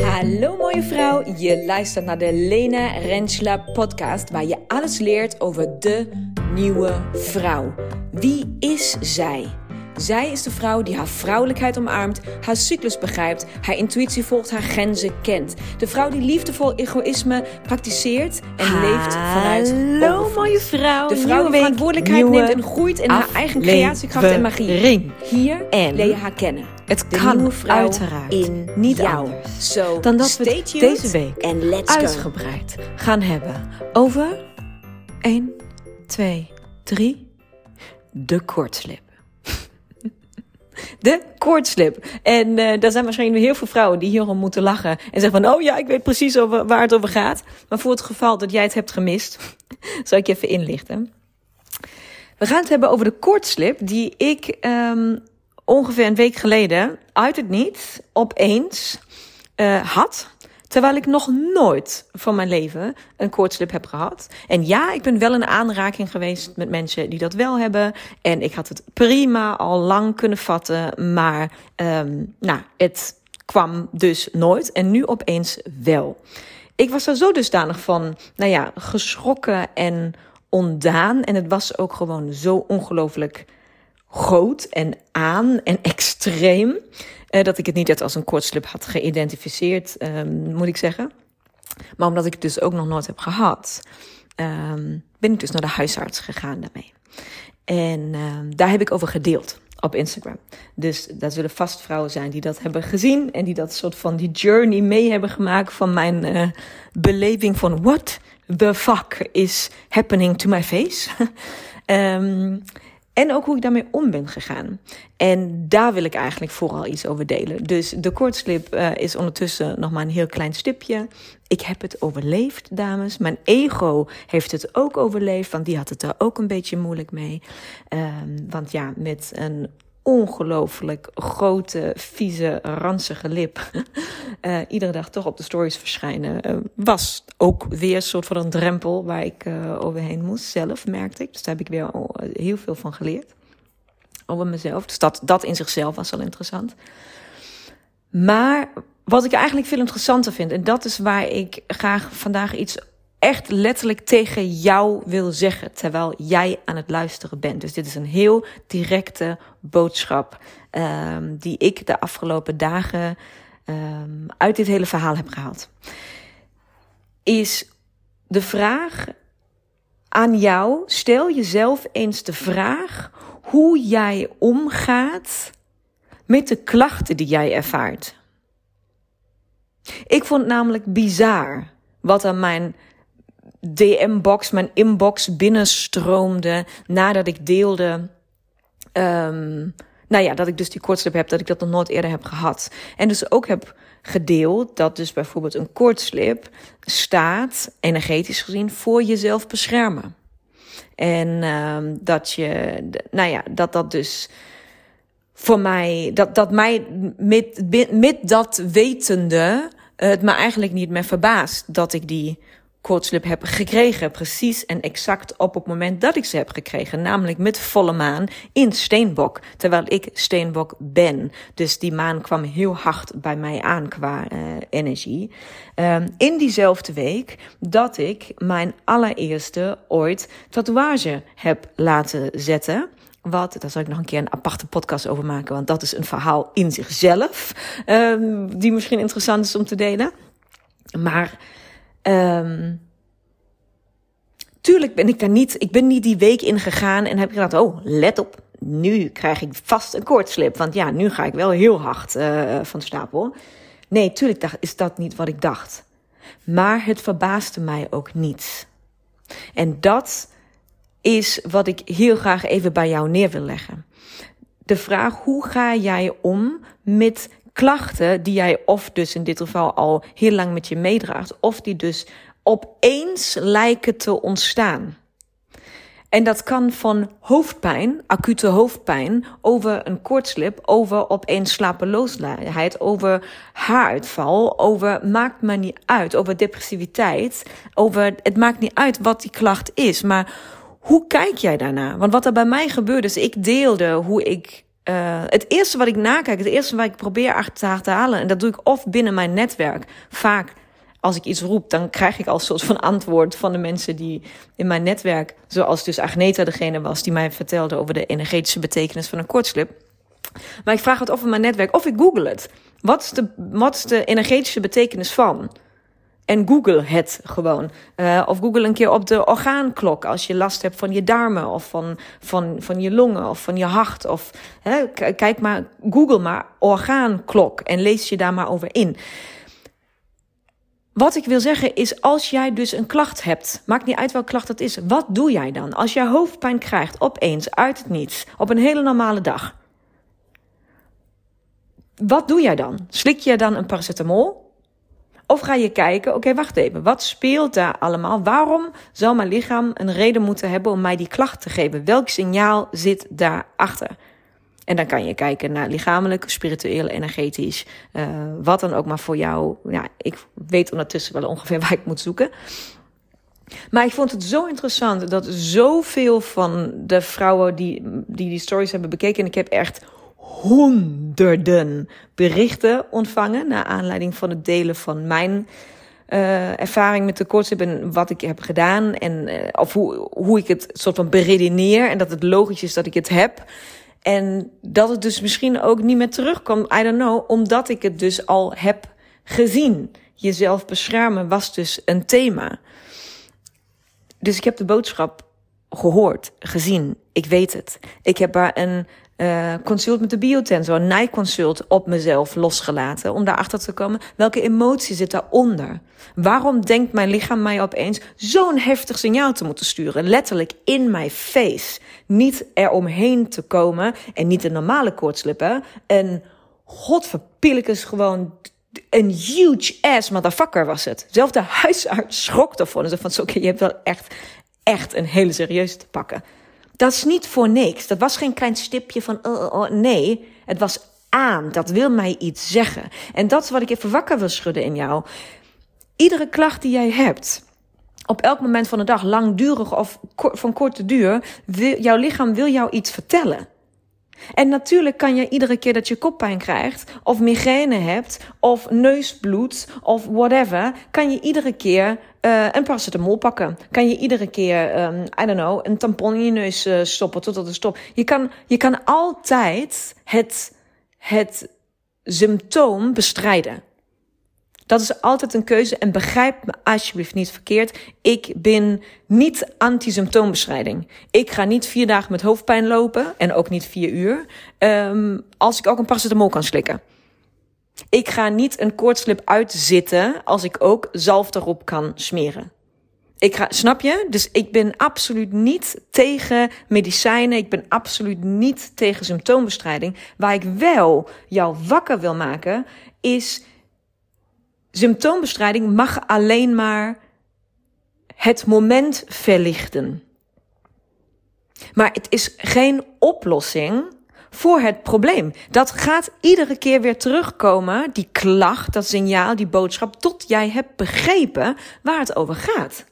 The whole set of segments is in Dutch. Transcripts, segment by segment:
Hallo mooie vrouw, je luistert naar de Lena Rensla podcast waar je alles leert over de nieuwe vrouw. Wie is zij? Zij is de vrouw die haar vrouwelijkheid omarmt, haar cyclus begrijpt, haar intuïtie volgt, haar grenzen kent. De vrouw die liefdevol egoïsme praktiseert en leeft vanuit Hallo mooie vrouw. De vrouw die verantwoordelijkheid neemt en groeit in haar eigen creatiekracht en magie. Hier En leer je haar kennen. het De kan nieuwe vrouw uiteraard in niet jou. anders So, dan dat we het deze week and let's go. uitgebreid gaan hebben over 1, 2, 3, de koortslip. De koortslip. En eh daar zijn waarschijnlijk heel veel vrouwen die hierom moeten lachen. En zeggen van, oh ja, ik weet precies over, waar het over gaat. Maar voor het geval dat jij het hebt gemist, zal ik je even inlichten. We gaan het hebben over de koortslip die ik ehm, ongeveer een week geleden uit het niets opeens eh, had. Terwijl ik nog nooit van mijn leven een koortslip heb gehad. En ja, ik ben wel in aanraking geweest met mensen die dat wel hebben. En ik had het prima al lang kunnen vatten. Maar ehm, nou, het kwam dus nooit. En nu opeens wel. Ik was er zo dusdanig van, nou ja, geschrokken en ondaan. En het was ook gewoon zo ongelooflijk groot en aan en extreem. Eh, dat ik het niet echt als een kortslip had geïdentificeerd, ehm, moet ik zeggen. Maar omdat ik het dus ook nog nooit heb gehad, ehm, ben ik dus naar de huisarts gegaan daarmee. En ehm, daar heb ik over gedeeld op Instagram. Dus dat zullen vast vrouwen zijn die dat hebben gezien en die dat soort van die journey mee hebben gemaakt van mijn eh, beleving van what the fuck is happening to my face. Ehm, en ook hoe ik daarmee om ben gegaan. En daar wil ik eigenlijk vooral iets over delen. Dus de kortslip eh, is ondertussen nog maar een heel klein stipje. Ik heb het overleefd, dames. Mijn ego heeft het ook overleefd, want die had het er ook een beetje moeilijk mee. Ehm, want ja, met een ongelooflijk grote, vieze, ranzige lip. eh, iedere dag toch op de stories verschijnen. eh, was ook weer een soort van een drempel waar ik eh, overheen moest. Zelf merkte ik. Dus daar heb ik weer heel veel van geleerd. Over mezelf. Dus dat, dat in zichzelf was al interessant. Maar wat ik eigenlijk veel interessanter vind, en dat is waar ik graag vandaag iets echt letterlijk tegen jou wil zeggen, terwijl jij aan het luisteren bent. Dus dit is een heel directe boodschap ehm, die ik de afgelopen dagen ehm, uit dit hele verhaal heb gehaald. Is de vraag aan jou, stel jezelf eens de vraag hoe jij omgaat met de klachten die jij ervaart. Ik vond namelijk bizar wat aan mijn DM-box, mijn inbox binnenstroomde nadat ik deelde. ehm, nou ja, dat ik dus die kortslip heb, dat ik dat nog nooit eerder heb gehad. En dus ook heb gedeeld dat dus bijvoorbeeld een kortslip staat, energetisch gezien, voor jezelf beschermen. En ehm, dat je, nou ja, dat dat dus voor mij, dat, dat mij met, met dat wetende, het me eigenlijk niet meer verbaast dat ik die kortslip heb gekregen. Precies en exact op het moment dat ik ze heb gekregen. Namelijk met volle maan in Steenbok. Terwijl ik Steenbok ben. Dus die maan kwam heel hard bij mij aan qua uh, energie. Um, in diezelfde week dat ik mijn allereerste ooit tatoeage heb laten zetten. Wat, daar zal ik nog een keer een aparte podcast over maken, want dat is een verhaal in zichzelf, um, die misschien interessant is om te delen. Maar um, tuurlijk ben ik daar niet, ik ben niet die week in gegaan en heb ik gedacht, oh, let op, nu krijg ik vast een koortslip, want ja, nu ga ik wel heel hard uh, van stapel. Nee, tuurlijk is dat niet wat ik dacht. Maar het verbaasde mij ook niet. En dat is wat ik heel graag even bij jou neer wil leggen. De vraag: hoe ga jij om met klachten die jij of dus in dit geval al heel lang met je meedraagt, of die dus opeens lijken te ontstaan? En dat kan van hoofdpijn, acute hoofdpijn, over een kortslip, over opeens slapeloosheid, over haaruitval, over maakt me niet uit, over depressiviteit, over het maakt niet uit wat die klacht is, maar hoe kijk jij daarna? Want wat er bij mij gebeurde is, ik deelde hoe ik uh, het eerste wat ik nakijk, het eerste wat ik probeer achter te halen, en dat doe ik of binnen mijn netwerk. Vaak als ik iets roep, dan krijg ik al soort van antwoord van de mensen die in mijn netwerk, zoals dus Agneta degene was die mij vertelde over de energetische betekenis van een kortslip. Maar ik vraag het of in mijn netwerk of ik google het. Wat is de, wat is de energetische betekenis van? En google het gewoon. Uh, of google een keer op de orgaanklok als je last hebt van je darmen of van, van, van je longen of van je hart. Of hè, kijk maar, google maar orgaanklok en lees je daar maar over in. Wat ik wil zeggen is, als jij dus een klacht hebt, maakt niet uit welke klacht dat is, wat doe jij dan? Als jij hoofdpijn krijgt, opeens, uit het niets, op een hele normale dag. Wat doe jij dan? Slik je dan een paracetamol? Of ga je kijken, oké, wacht even, wat speelt daar allemaal? Waarom zou mijn lichaam een reden moeten hebben om mij die klacht te geven? Welk signaal zit daarachter? En dan kan je kijken naar lichamelijk, spiritueel, energetisch, uh, wat dan ook maar voor jou. Ja, ik weet ondertussen wel ongeveer waar ik moet zoeken. Maar ik vond het zo interessant dat zoveel van de vrouwen die die, die stories hebben bekeken, en ik heb echt honderden berichten ontvangen naar aanleiding van het delen van mijn uh, ervaring met de koorts en wat ik heb gedaan en uh, of hoe, hoe ik het soort van beredeneer en dat het logisch is dat ik het heb. En dat het dus misschien ook niet meer terugkomt, I don't know, omdat ik het dus al heb gezien. Jezelf beschermen was dus een thema. Dus ik heb de boodschap gehoord, gezien. Ik weet het. Ik heb daar een uh, consult met de biotensor, een nijconsult op mezelf losgelaten. Om daarachter te komen, welke emotie zit daaronder? Waarom denkt mijn lichaam mij opeens zo'n heftig signaal te moeten sturen? Letterlijk in mijn face. Niet eromheen te komen en niet de normale koortslippen. En godverpillikes gewoon een huge ass motherfucker was het. Zelfs de huisarts schrok ervan. En zei van, oké, je hebt wel echt, echt een hele serieuze te pakken. Dat is niet voor niks. Dat was geen klein stipje van, oh, oh, oh, nee, het was aan. Dat wil mij iets zeggen. En dat is wat ik even wakker wil schudden in jou. Iedere klacht die jij hebt, op elk moment van de dag, langdurig of van korte duur, wil, jouw lichaam wil jou iets vertellen. En natuurlijk kan je iedere keer dat je koppijn krijgt, of migraine hebt, of neusbloed, of whatever, kan je iedere keer uh, een paracetamol pakken. Kan je iedere keer, um, I don't know, een tampon in je neus uh, stoppen totdat het stopt. Je kan, je kan altijd het, het symptoom bestrijden. Dat is altijd een keuze en begrijp me alsjeblieft niet verkeerd. Ik ben niet anti-symptoombestrijding. Ik ga niet vier dagen met hoofdpijn lopen en ook niet vier uur. Um, als ik ook een paracetamol kan slikken. Ik ga niet een koortslip uitzitten als ik ook zalf erop kan smeren. Ik ga, snap je? Dus ik ben absoluut niet tegen medicijnen. Ik ben absoluut niet tegen symptoombestrijding. Waar ik wel jou wakker wil maken, is symptoombestrijding mag alleen maar het moment verlichten. Maar het is geen oplossing voor het probleem. Dat gaat iedere keer weer terugkomen, die klacht, dat signaal, die boodschap, tot jij hebt begrepen waar het over gaat.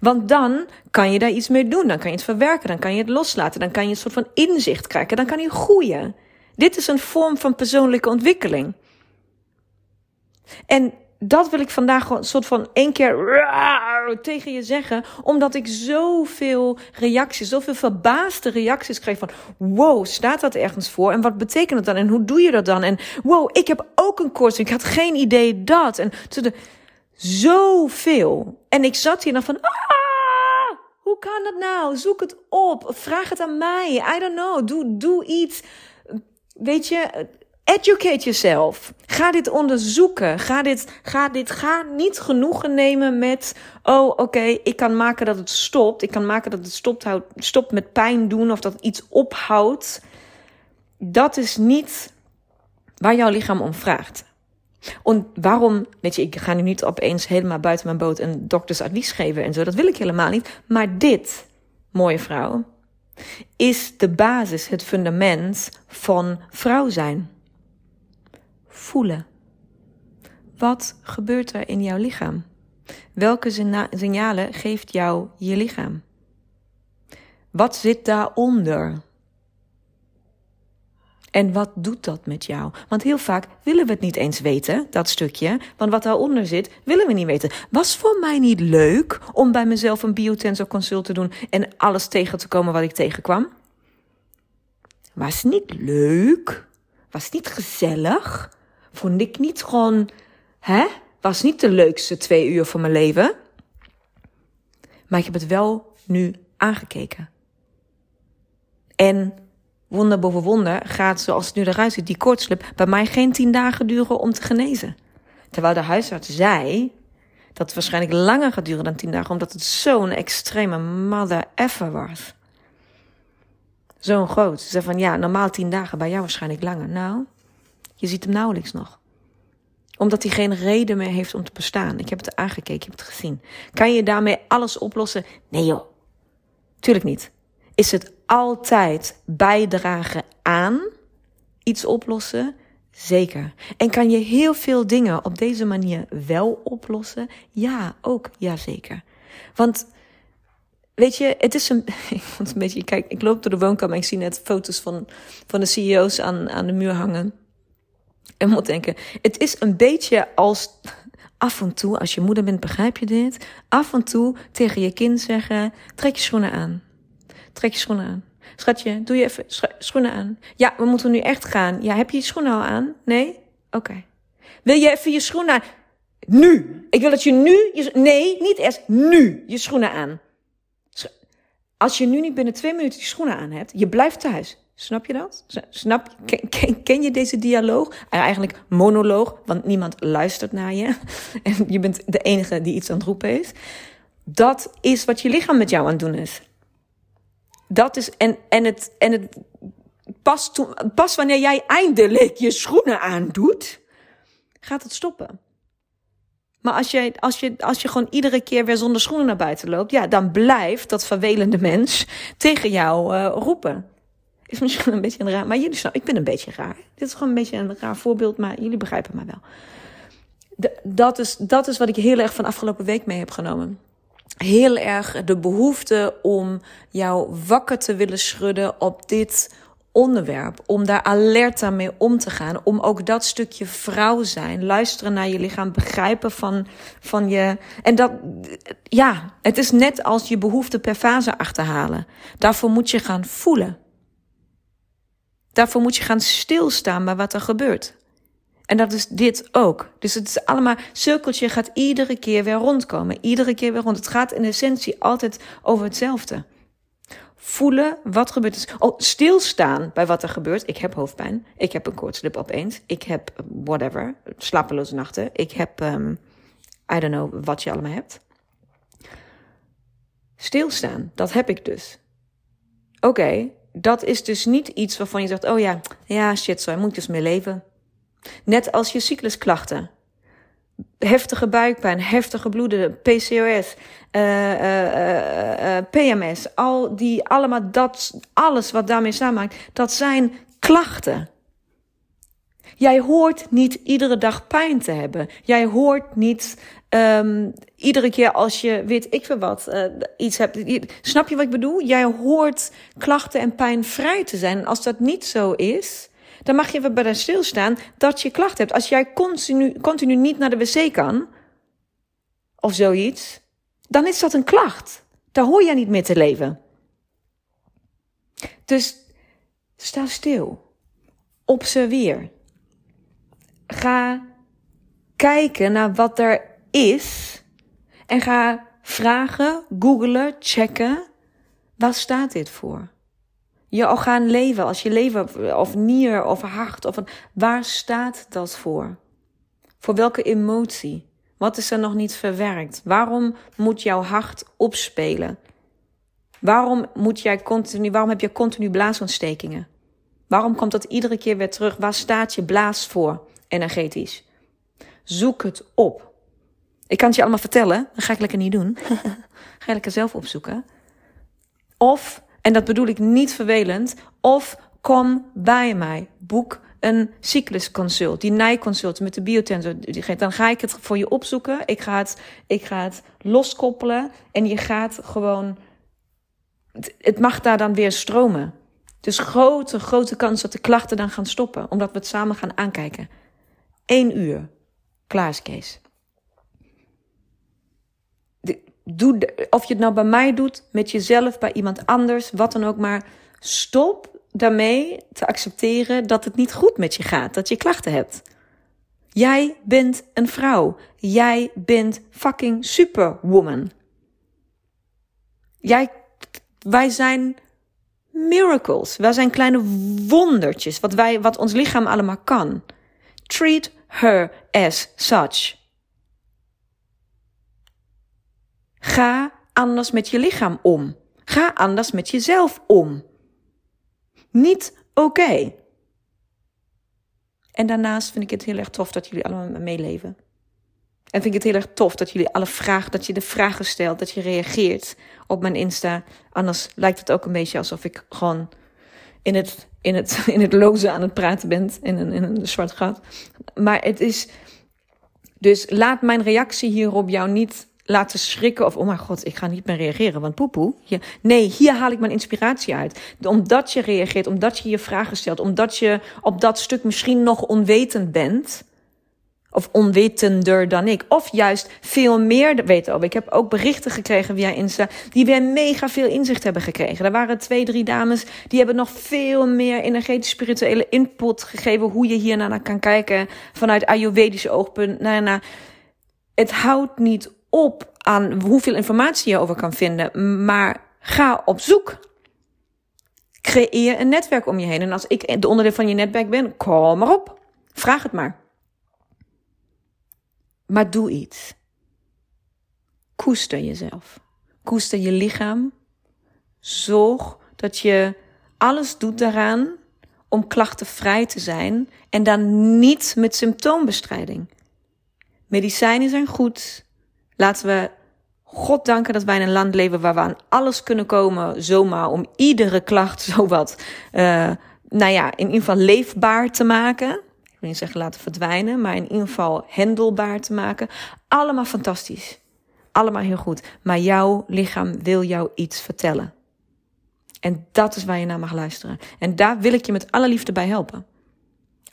Want dan kan je daar iets mee doen, dan kan je het verwerken, dan kan je het loslaten, dan kan je een soort van inzicht krijgen, dan kan je groeien. Dit is een vorm van persoonlijke ontwikkeling. En dat wil ik vandaag gewoon een soort van één keer tegen je zeggen. Omdat ik zoveel reacties, zoveel verbaasde reacties kreeg van... Wow, staat dat ergens voor? En wat betekent dat dan? En hoe doe je dat dan? En wow, ik heb ook een koorts. Ik had geen idee dat. En zoveel. En ik zat hier dan van... Ah, hoe kan dat nou? Zoek het op. Vraag het aan mij. I don't know. Doe, doe iets. Weet je, Educate yourself. Ga dit onderzoeken. Ga dit, ga dit, ga niet genoegen nemen met, oh oké, ik kan maken dat het stopt. Ik kan maken dat het stopt, houdt, stopt met pijn doen of dat iets ophoudt. Dat is niet waar jouw lichaam om vraagt. En waarom, weet je, ik ga nu niet opeens helemaal buiten mijn boot een doktersadvies geven en zo. Dat wil ik helemaal niet. Maar dit, mooie vrouw, is de basis, het fundament van vrouw zijn voelen. Wat gebeurt er in jouw lichaam? Welke signalen geeft jou je lichaam? Wat zit daaronder? En wat doet dat met jou? Want heel vaak willen we het niet eens weten, dat stukje. Want wat daaronder zit, willen we niet weten. Was voor mij niet leuk om bij mezelf een biotensor consult te doen en alles tegen te komen wat ik tegenkwam? Was niet leuk? Was niet gezellig? Vond ik niet gewoon, hè? Was niet de leukste twee uur van mijn leven? Maar ik heb het wel nu aangekeken. En wonder boven wonder gaat, zoals het nu eruit ziet, die kortslip bij mij geen tien dagen duren om te genezen. Terwijl de huisarts zei dat het waarschijnlijk langer gaat duren dan tien dagen, omdat het zo'n extreme mother effer was. Zo'n groot. Ze zei van ja, normaal tien dagen, bij jou waarschijnlijk langer. Nou, je ziet hem nauwelijks nog omdat hij geen reden meer heeft om te bestaan. Ik heb het aangekeken, ik heb het gezien. Kan je daarmee alles oplossen? Nee joh. Tuurlijk niet. Is het altijd bijdragen aan iets oplossen? Zeker. En kan je heel veel dingen op deze manier wel oplossen? Ja, ook. Jazeker. Want weet je, het is een, ik een beetje, kijk, ik loop door de woonkamer en ik zie net foto's van, van de CEO's aan, aan de muur hangen. En moet denken, het is een beetje als af en toe, als je moeder bent, begrijp je dit? Af en toe tegen je kind zeggen, trek je schoenen aan. Trek je schoenen aan. Schatje, doe je even schoenen aan. Ja, we moeten nu echt gaan. Ja, heb je je schoenen al aan? Nee? Oké. Wil je even je schoenen aan? Nu. Ik wil dat je nu je, nee, niet eerst, nu je schoenen aan. Als je nu niet binnen twee minuten je schoenen aan hebt, je blijft thuis. Snap je dat? Snap, ken, ken, je deze dialoog? Eh, eigenlijk monoloog, want niemand luistert naar je. En je bent de enige die iets aan het roepen is. Dat is wat je lichaam met jou aan het doen is. Dat is, en, en het, en het pas, toen, pas wanneer jij eindelijk je schoenen aandoet, gaat het stoppen. Maar als je, als, je, als je gewoon iedere keer weer zonder schoenen naar buiten loopt, ja, dan blijft dat vervelende mens tegen jou uh, roepen. Is misschien een beetje een raar, maar jullie snappen, ik ben een beetje raar. Dit is gewoon een beetje een raar voorbeeld, maar jullie begrijpen mij wel. dat, is, dat is wat ik heel erg van afgelopen week mee heb genomen. Heel erg de behoefte om jou wakker te willen schudden op dit onderwerp. Om daar alert aan mee om te gaan. Om ook dat stukje vrouw zijn. Luisteren naar je lichaam. Begrijpen van, van je. En dat, ja, het is net als je behoefte per fase achterhalen. Daarvoor moet je gaan voelen. Daarvoor moet je gaan stilstaan bij wat er gebeurt. En dat is dit ook. Dus het is allemaal, cirkeltje gaat iedere keer weer rondkomen. Iedere keer weer rond. Het gaat in essentie altijd over hetzelfde. Voelen wat gebeurt. Oh, stilstaan bij wat er gebeurt. Ik heb hoofdpijn. Ik heb een koortslip opeens. Ik heb whatever. Slapeloze nachten. Ik heb, um, I don't know wat je allemaal hebt. Stilstaan, dat heb ik dus. Oké, dat is dus niet iets waarvan je zegt: oh ja, ja, shit, zo moet ik dus mee leven. Net als je cyclusklachten. Heftige buikpijn, heftige bloeden, PCOS, uh, uh, uh, PMS, al die, allemaal dat, alles wat daarmee samenmaakt, dat zijn klachten. Jij hoort niet iedere dag pijn te hebben. Jij hoort niet um, iedere keer als je, weet ik veel wat, uh, iets hebt. Snap je wat ik bedoel? Jij hoort klachten en pijn vrij te zijn. En als dat niet zo is, dan mag je even bij de stilstaan dat je klachten hebt. Als jij continu, continu niet naar de wc kan, of zoiets, dan is dat een klacht. Daar hoor jij niet meer te leven. Dus sta stil. Observeer. Ga kijken naar wat er is. En ga vragen, googlen, checken. Waar staat dit voor? Je orgaan leven, als je lever of nier of hart, of een, waar staat dat voor? Voor welke emotie? Wat is er nog niet verwerkt? Waarom moet jouw hart opspelen? Waarom, moet jij continu, waarom heb je continu blaasontstekingen? Waarom komt dat iedere keer weer terug? Waar staat je blaas voor, energetisch? Zoek het op. Ik kan het je allemaal vertellen, dat ga ik lekker niet doen. ga je lekker zelf opzoeken. Of, en dat bedoel ik niet vervelend, of kom bij mij. Boek een cyclusconsult, die nijconsult met de biotensor. Dan ga ik het voor je opzoeken. Ik ga het, ik ga het loskoppelen en je gaat gewoon. Het mag daar dan weer stromen. Dus grote, grote kans dat de klachten dan gaan stoppen, omdat we het samen gaan aankijken. Eén uur. Klaar Kees. doe, of je het nou bij mij doet, met jezelf, bij iemand anders, wat dan ook, maar stop daarmee te accepteren dat het niet goed met je gaat, dat je klachten hebt. Jij bent een vrouw. Jij bent fucking superwoman. Jij, wij zijn miracles. Wij zijn kleine wondertjes, wat, wij, wat ons lichaam allemaal kan. Treat her as such. Ga anders met je lichaam om. Ga anders met jezelf om. Niet oké. En daarnaast vind ik het heel erg tof dat jullie allemaal meeleven. En vind ik het heel erg tof dat jullie alle vragen, dat je de vragen stelt, dat je reageert op mijn Insta. Anders lijkt het ook een beetje alsof ik gewoon in het, in het, in het loze aan het praten ben, in een, in een zwart gat. Maar het is, dus laat mijn reactie hierop jou niet laten schrikken of oh mijn god, ik ga niet meer reageren, want poepoe. Nee, hier haal ik mijn inspiratie uit. Omdat je reageert, omdat je je vragen stelt, omdat je op dat stuk misschien nog onwetend bent. Of onwetender dan ik. Of juist veel meer weten over. Ik heb ook berichten gekregen via Insta. Die weer mega veel inzicht hebben gekregen. Er waren twee, drie dames. Die hebben nog veel meer energetisch spirituele input gegeven. Hoe je hier naar kan kijken. Vanuit Ayurvedische oogpunt. Nou, nou, het houdt niet op aan hoeveel informatie je over kan vinden. Maar ga op zoek. Creëer een netwerk om je heen. En als ik de onderdeel van je netwerk ben, kom maar op. Vraag het maar. Maar doe iets. Koester jezelf. Koester je lichaam. Zorg dat je alles doet daaraan om klachtenvrij te zijn en dan niet met symptoombestrijding. Medicijnen zijn goed. Laten we God danken dat wij in een land leven waar we aan alles kunnen komen, zomaar om iedere klacht zowat, uh, nou ja, in ieder geval leefbaar te maken wil zeggen laten verdwijnen, maar in ieder geval handelbaar te maken. Allemaal fantastisch. Allemaal heel goed. Maar jouw lichaam wil jou iets vertellen. En dat is waar je naar mag luisteren. En daar wil ik je met alle liefde bij helpen.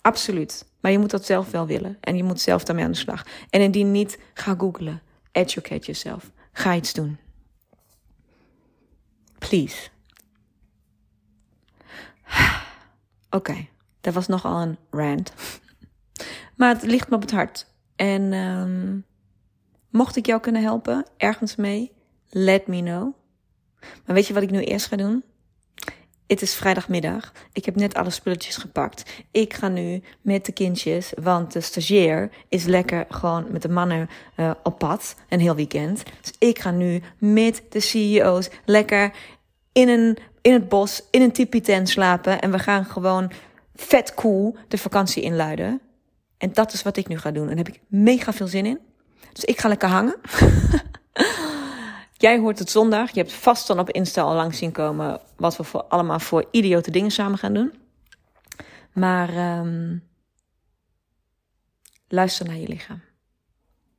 Absoluut. Maar je moet dat zelf wel willen. En je moet zelf daarmee aan de slag. En indien niet, ga googlen. Educate yourself. Ga iets doen. Please. Oké, dat was nogal een rant. Maar het ligt me op het hart. En um, mocht ik jou kunnen helpen, ergens mee, let me know. Maar weet je wat ik nu eerst ga doen? Het is vrijdagmiddag. Ik heb net alle spulletjes gepakt. Ik ga nu met de kindjes, want de stagiair is lekker gewoon met de mannen uh, op pad. Een heel weekend. Dus ik ga nu met de CEO's lekker in, een, in het bos, in een tipi tent slapen. En we gaan gewoon vet cool de vakantie inluiden. En dat is wat ik nu ga doen. En daar heb ik mega veel zin in. Dus ik ga lekker hangen. Jij hoort het zondag. Je hebt vast dan op Insta al lang zien komen wat we voor allemaal voor idiote dingen samen gaan doen. Maar um, luister naar je lichaam.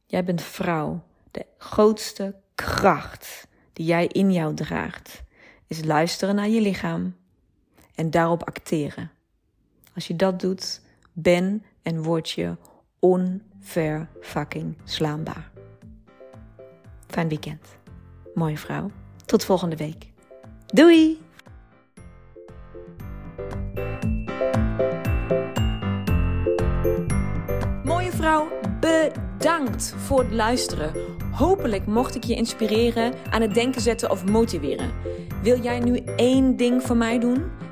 Jij bent vrouw. De grootste kracht die jij in jou draagt, is luisteren naar je lichaam en daarop acteren. Als je dat doet, ben en word je onverfucking slaanbaar. Fijn weekend. Mooie vrouw. Tot volgende week. Doei! Mooie vrouw, bedankt voor het luisteren. Hopelijk mocht ik je inspireren, aan het denken zetten of motiveren. Wil jij nu één ding voor mij doen?